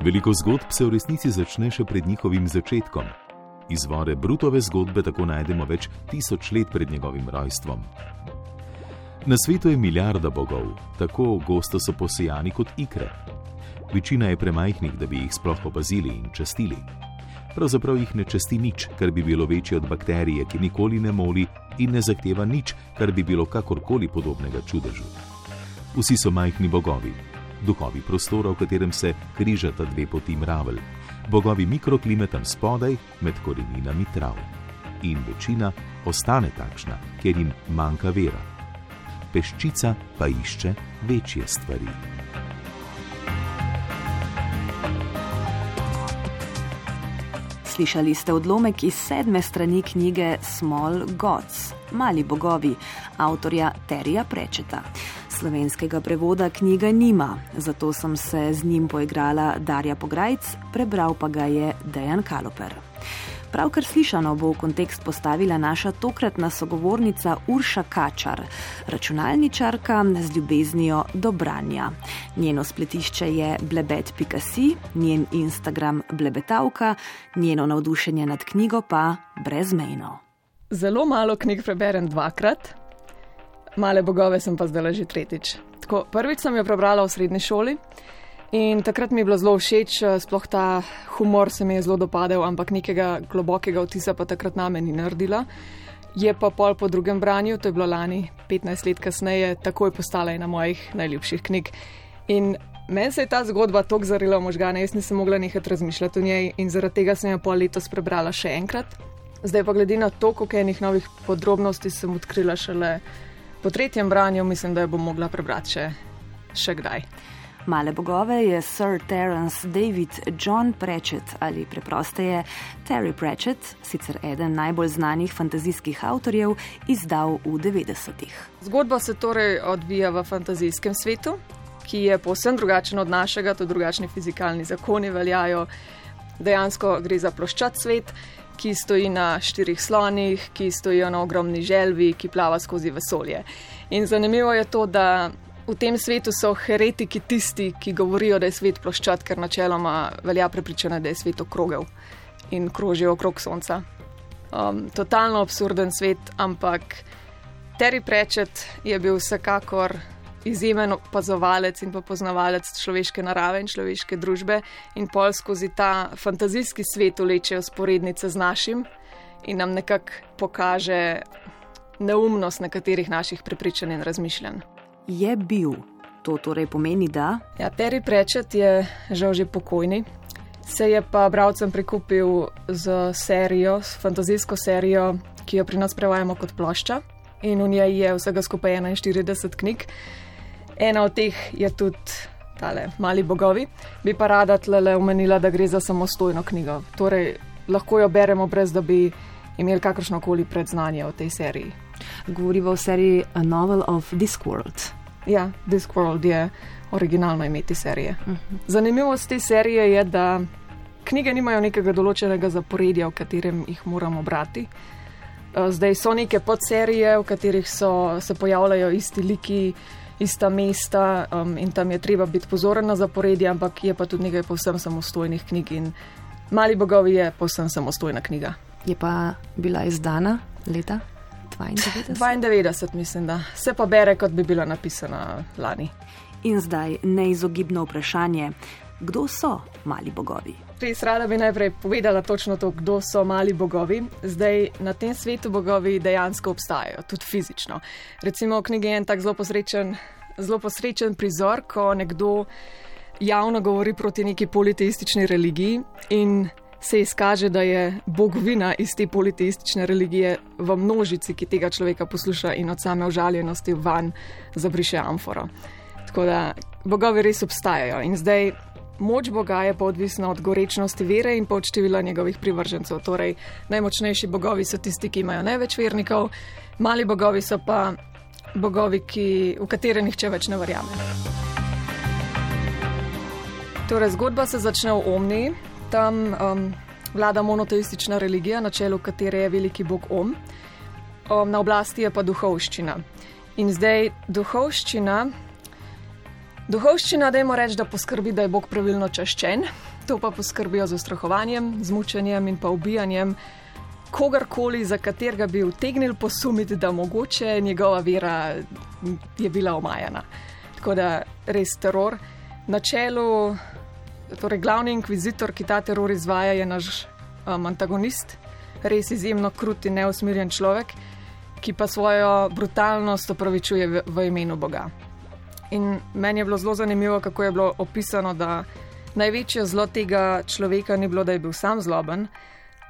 Veliko zgodb se v resnici začne še pred njihovim začetkom. Izvore Brutove zgodbe tako najdemo več tisoč let pred njegovim rojstvom. Na svetu je milijarda bogov, tako gosto so posejani kot ikre. Večina je premajhnih, da bi jih sploh opazili in častili. Pravzaprav jih ne časti nič, kar bi bilo večje od bakterije, ki nikoli ne moli in ne zahteva nič, kar bi bilo kakorkoli podobnega čudežu. Vsi so majhni bogovi, duhovi prostora, v katerem se križata dve poti mravelj, bogovi mikroklime tam spodaj, med koreninami trav. In večina ostane takšna, ker jim manjka vera. Peščica pa išče večje stvari. Slišali ste odlomek iz sedme strani knjige Small Gods, Mali bogovi, avtorja Terija Prečeta. Slovenskega prevoda knjiga nima, zato sem se z njim poigrala Darja Pograjc, prebral pa ga je Dejan Kaloper. Pravkar slišano bo v kontekst postavila naša tokratna sogovornica Urša Kačar, računalničarka z ljubeznijo do branja. Njeno spletišče je blebet.si, njen Instagram blebetavka, njeno navdušenje nad knjigo pa brezmejno. Zelo malo knjig preberem dvakrat, male bogove sem pa zdaj že tretjič. Tako, prvič sem jo prebrala v srednji šoli. In takrat mi je bilo zelo všeč, eh, sploh ta humor se mi je zelo dopadel, ampak nekega globokega vtisa pa takrat name ni naredila. Je pa pol po drugem branju, to je bilo lani, 15 let kasneje, takoj postala ena mojih najljubših knjig. In meni se je ta zgodba tako zarila v možgane, jaz nisem mogla nehati razmišljati o njej in zaradi tega sem jo pol letos prebrala še enkrat. Zdaj pa glede na to, koliko enih novih podrobnosti sem odkrila šele po tretjem branju, mislim, da jo bom mogla prebrati še, še kdaj. Male bogove je Sir Terence David John Pratchett ali preprosteje Terry Pratchett, sicer eden najbolj znanih fantazijskih avtorjev, izdal v 90-ih. Zgodba se torej odvija v fantazijskem svetu, ki je povsem drugačen od našega, tudi drugačni fizikalni zakoni veljajo. Dejansko gre za ploščat svet, ki stoji na štirih slonih, ki stojijo na ogromni želvi, ki plava skozi vesolje. In zanimivo je to, da v tem svetu so heretiki tisti, ki govorijo, da je svet ploščat, ker načeloma velja prepričanje, da je svet okrogel in krožijo okrog sonca. Um, totalno absurden svet, ampak Terry Pratchett je bil vsekakor izjemen opazovalec in pa poznavalec človeške narave in človeške družbe in pol skozi ta fantazijski svet vlečejo sporednice z našim in nam nekako pokaže neumnost nekaterih naših prepričanj in razmišljanj je bil. To torej pomeni, da. Ja, Terry Pratchett je žal že pokojni, se je pa bralcem prikupil z serijo, s fantazijsko serijo, ki jo pri nas prevajamo kot plošča. In v njej je vsega skupaj 41 knjig. Ena od teh je tudi tale Mali bogovi. Bi pa rada tle omenila, da gre za samostojno knjigo. Torej, lahko jo beremo, brez da bi imeli kakršno koli predznanje o tej seriji. Govorimo o seriji A Novel of Discworld. Ja, Discworld je originalno ime te serije. Uh -huh. Zanimivost te serije je, da knjige nimajo nekega določenega zaporedja, v katerem jih moramo brati. Eh, zdaj so neke podserije, v katerih so, se pojavljajo isti liki, ista mesta um, in tam je treba biti pozoren na zaporedje, ampak je pa tudi nekaj povsem samostojnih knjig in Mali bogovi je povsem samostojna knjiga. Je pa bila izdana leta 92. 92, mislim, da se pa bere, kot bi bila napisana lani. In zdaj neizogibno vprašanje, kdo so mali bogovi? Res rada bi najprej povedala točno to, kdo so mali bogovi. Zdaj na tem svetu bogovi dejansko obstajajo, tudi fizično. Recimo v knjigi je en tak zelo posrečen, zelo posrečen prizor, ko nekdo javno govori proti neki politeistični religiji in se izkaže, da je bogovina iz te politeistične religije v množici, ki tega človeka posluša in od same užaljenosti van zabriše amforo. Tako da bogovi res obstajajo in zdaj. Moč Boga je pa odvisna od gorečnosti vere in od števila njegovih privržencev. Torej, najmočnejši bogovi so tisti, ki imajo največ vernikov, mali bogovi so pa bogovi, ki, v katere nihče več ne verjame. Torej, zgodba se začne v Omni, tam um, vlada monoteistična religija, na čelu katere je veliki bog Om, um, na oblasti je pa duhovščina. In zdaj duhovščina, duhovščina, dajmo reči, da poskrbi, da je bog pravilno čaščen. to pa poskrbijo z ustrahovanjem, z mučenjem in pa ubijanjem kogarkoli, za katerega bi utegnili posumiti, da mogoče njegova vera je bila omajana. Tako da res teror. Na čelu, torej glavni inkvizitor, ki ta teror izvaja, je naš um, antagonist, res izjemno krut in neusmirjen človek, ki pa svojo brutalnost opravičuje v, v imenu Boga. In meni je bilo zelo zanimivo, kako je bilo opisano, da največje zlo tega človeka ni bilo, da je bil sam zloben,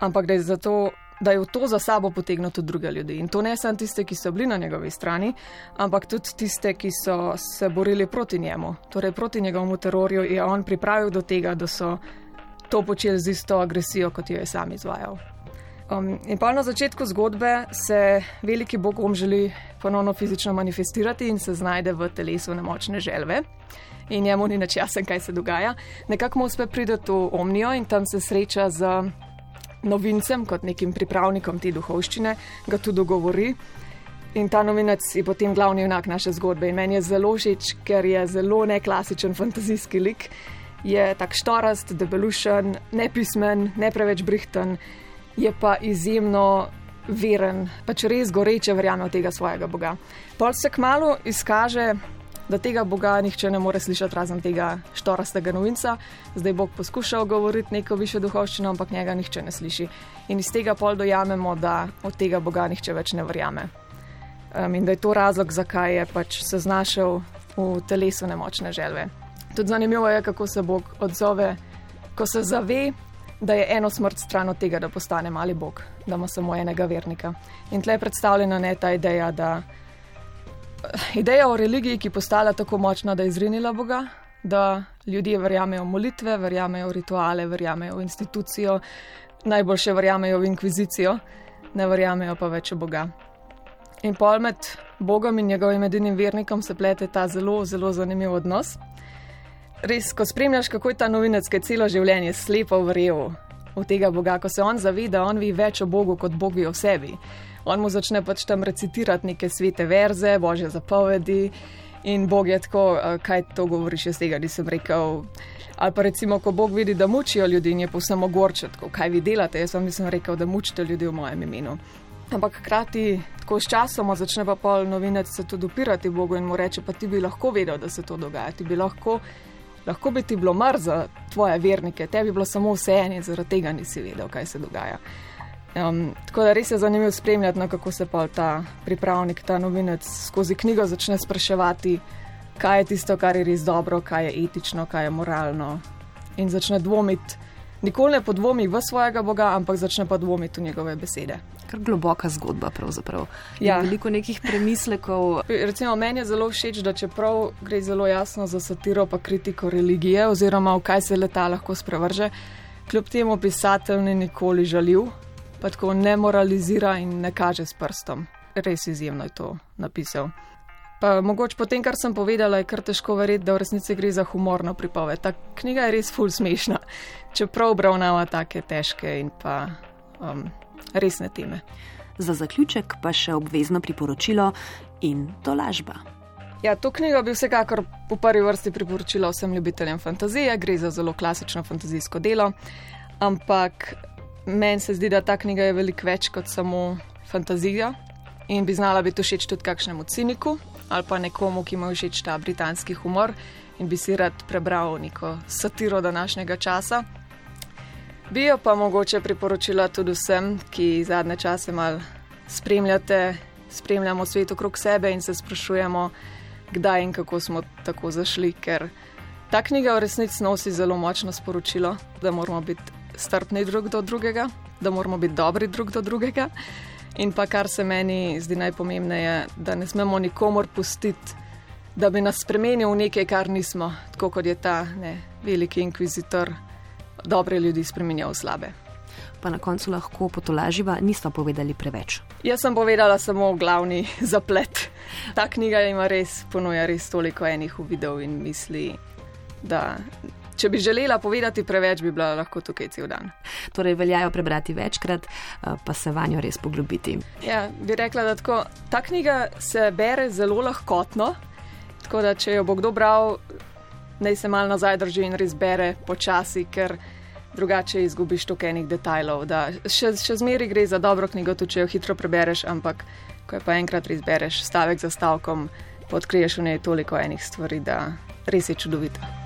ampak da je zato da je v to za sabo potegnil tudi druge ljudi. In to ne samo tiste, ki so bili na njegovi strani, ampak tudi tiste, ki so se borili proti njemu, torej proti njegovemu terorju, je on pripravil do tega, da so to počeli z isto agresijo, kot jo je sam izvajal. Um, in pa na začetku zgodbe se veliki bogom želi ponovno fizično manifestirati in se znajde v telesu nemočne želve. In njemu ni več jasen, kaj se dogaja. Nekako mu uspe priti v Omnijo in tam se sreča z novincem, kot nekim pripravnikom te duhovščine, ga tudi govori. In ta novinec je potem glavni junak naše zgodbe. In meni je zelo všeč, ker je zelo neklasičen fantazijski lik. Je tak štorast, debelušen, nepismen, ne preveč brihten, je pa izjemno veren, pač res goreče verjame v tega svojega Boga. Pol se kmalo izkaže, da tega Boga nihče ne more slišati razen tega štorastega novinca. Zdaj Bog poskušal govoriti neko više duhovščino, ampak njega nihče ne sliši. In iz tega pol dojamemo, da od tega Boga nihče več ne verjame. Um, in da je to razlog, zakaj je pač se znašel v telesu nemočne želve. Tudi zanimivo je, kako se Bog odzove, ko se zave, da je eno smrt stran od tega, da postane mali Bog, da ima samo enega vernika. In tle je predstavljena ne ta ideja, da ideja o religiji, ki je postala tako močna, da je izrinila Boga, da ljudje verjamejo v molitve, verjamejo v rituale, verjamejo v institucijo, najboljše verjamejo v inkvizicijo, ne verjamejo pa več v Boga. In pol med Bogom in njegovim edinim vernikom se plete ta zelo, zelo zanimiv odnos. Res, ko spremljaš, kako je ta novinec, ki je celo življenje slepo verjel v tega Boga, ko se on zaveda, on ve več o Bogu kot Bog ve o sebi on mu začne pač tam recitirati neke svete verze, božje zapovedi. In Bog je tako, kaj to govoriš, jaz tega nisem rekel. Ali pa recimo, ko Bog vidi, da mučijo ljudi in je povsem ogorčen, kaj vi delate, jaz vam nisem rekel, da mučite ljudi v mojem imenu. Ampak hkrati, tako s časom, začne pa pol novinec se tudi upirati Bogu in mu reče: Pa ti bi lahko vedel, da se to dogaja, ti bi lahko, lahko bi ti bilo mar za tvoje vernike, tebi bi bilo samo vse en in zaradi tega nisi vedel, kaj se dogaja. Um, tako da res je zanimivo spremljati, no, kako se pa ta pripravnik, ta novinec skozi knjigo začne spraševati, kaj je tisto, kar je res dobro, kaj je etično, kaj je moralno. In začne dvomiti, nikoli ne podvomi v svojega Boga, ampak začne pa dvomiti v njegove besede. Kar globoka zgodba, pravzaprav. Ja. Veliko nekih premislekov. Recimo, meni je zelo všeč, da čeprav gre zelo jasno za satiro, pa kritiko religije, oziroma v kaj se leta lahko sprevrže, kljub temu pisatelj ni nikoli žalil pa tako ne moralizira in ne kaže s prstom. Res izjemno je to napisal. Pa mogoče po tem, kar sem povedala, je kar težko verjeti, da v resnici gre za humorno pripoved. Ta knjiga je res ful smešna, čeprav obravnava take težke in pa um, resne teme. Za zaključek pa še obvezno priporočilo in to lažba. Ja, to knjigo bi vsekakor v prvi vrsti priporočila vsem ljubiteljem fantazije, gre za zelo klasično fantazijsko delo, ampak Meni se zdi, da ta knjiga je veliko več kot samo fantazija in bi znala biti všeč tudi kakšnemu ciniku ali pa nekomu, ki ima všeč ta britanski humor in bi si rad prebral neko satiro današnjega časa. Bi jo pa mogoče priporočila tudi vsem, ki zadnje čase malo spremljate, spremljamo svet okrog sebe in se sprašujemo, kdaj in kako smo tako zašli, ker ta knjiga v resnici nosi zelo močno sporočilo, da moramo biti strpni drug do drugega, da moramo biti dobri drug do drugega. In pa kar se meni zdi najpomembnejše, da ne smemo nikomor pustiti, da bi nas spremenil v nekaj, kar nismo, tako kot je ta ne, veliki inkvizitor dobre ljudi spremenjal v slabe. Pa na koncu lahko potolaživa, nista povedali preveč. Jaz sem povedala samo glavni zaplet. Ta knjiga ima res, ponuja res toliko enih uvidov in misli, da Če bi želela povedati preveč, bi bila lahko tukaj cel dan. Torej, veljajo prebrati večkrat, eh, pa se vanjo res poglobiti. Ja, bi rekla, da tako, ta knjiga se bere zelo lahkotno. Tako da, če jo bo kdo bral naj se mal nazaj drži in res bere počasi, ker drugače izgubiš toliko enih detajlov. Še, še zmeri gre za dobro knjigo, tudi če jo hitro prebereš, ampak ko jo pa enkrat res bereš stavek za stavkom, odkriješ v njej toliko enih stvari, da res je čudovita.